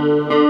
Música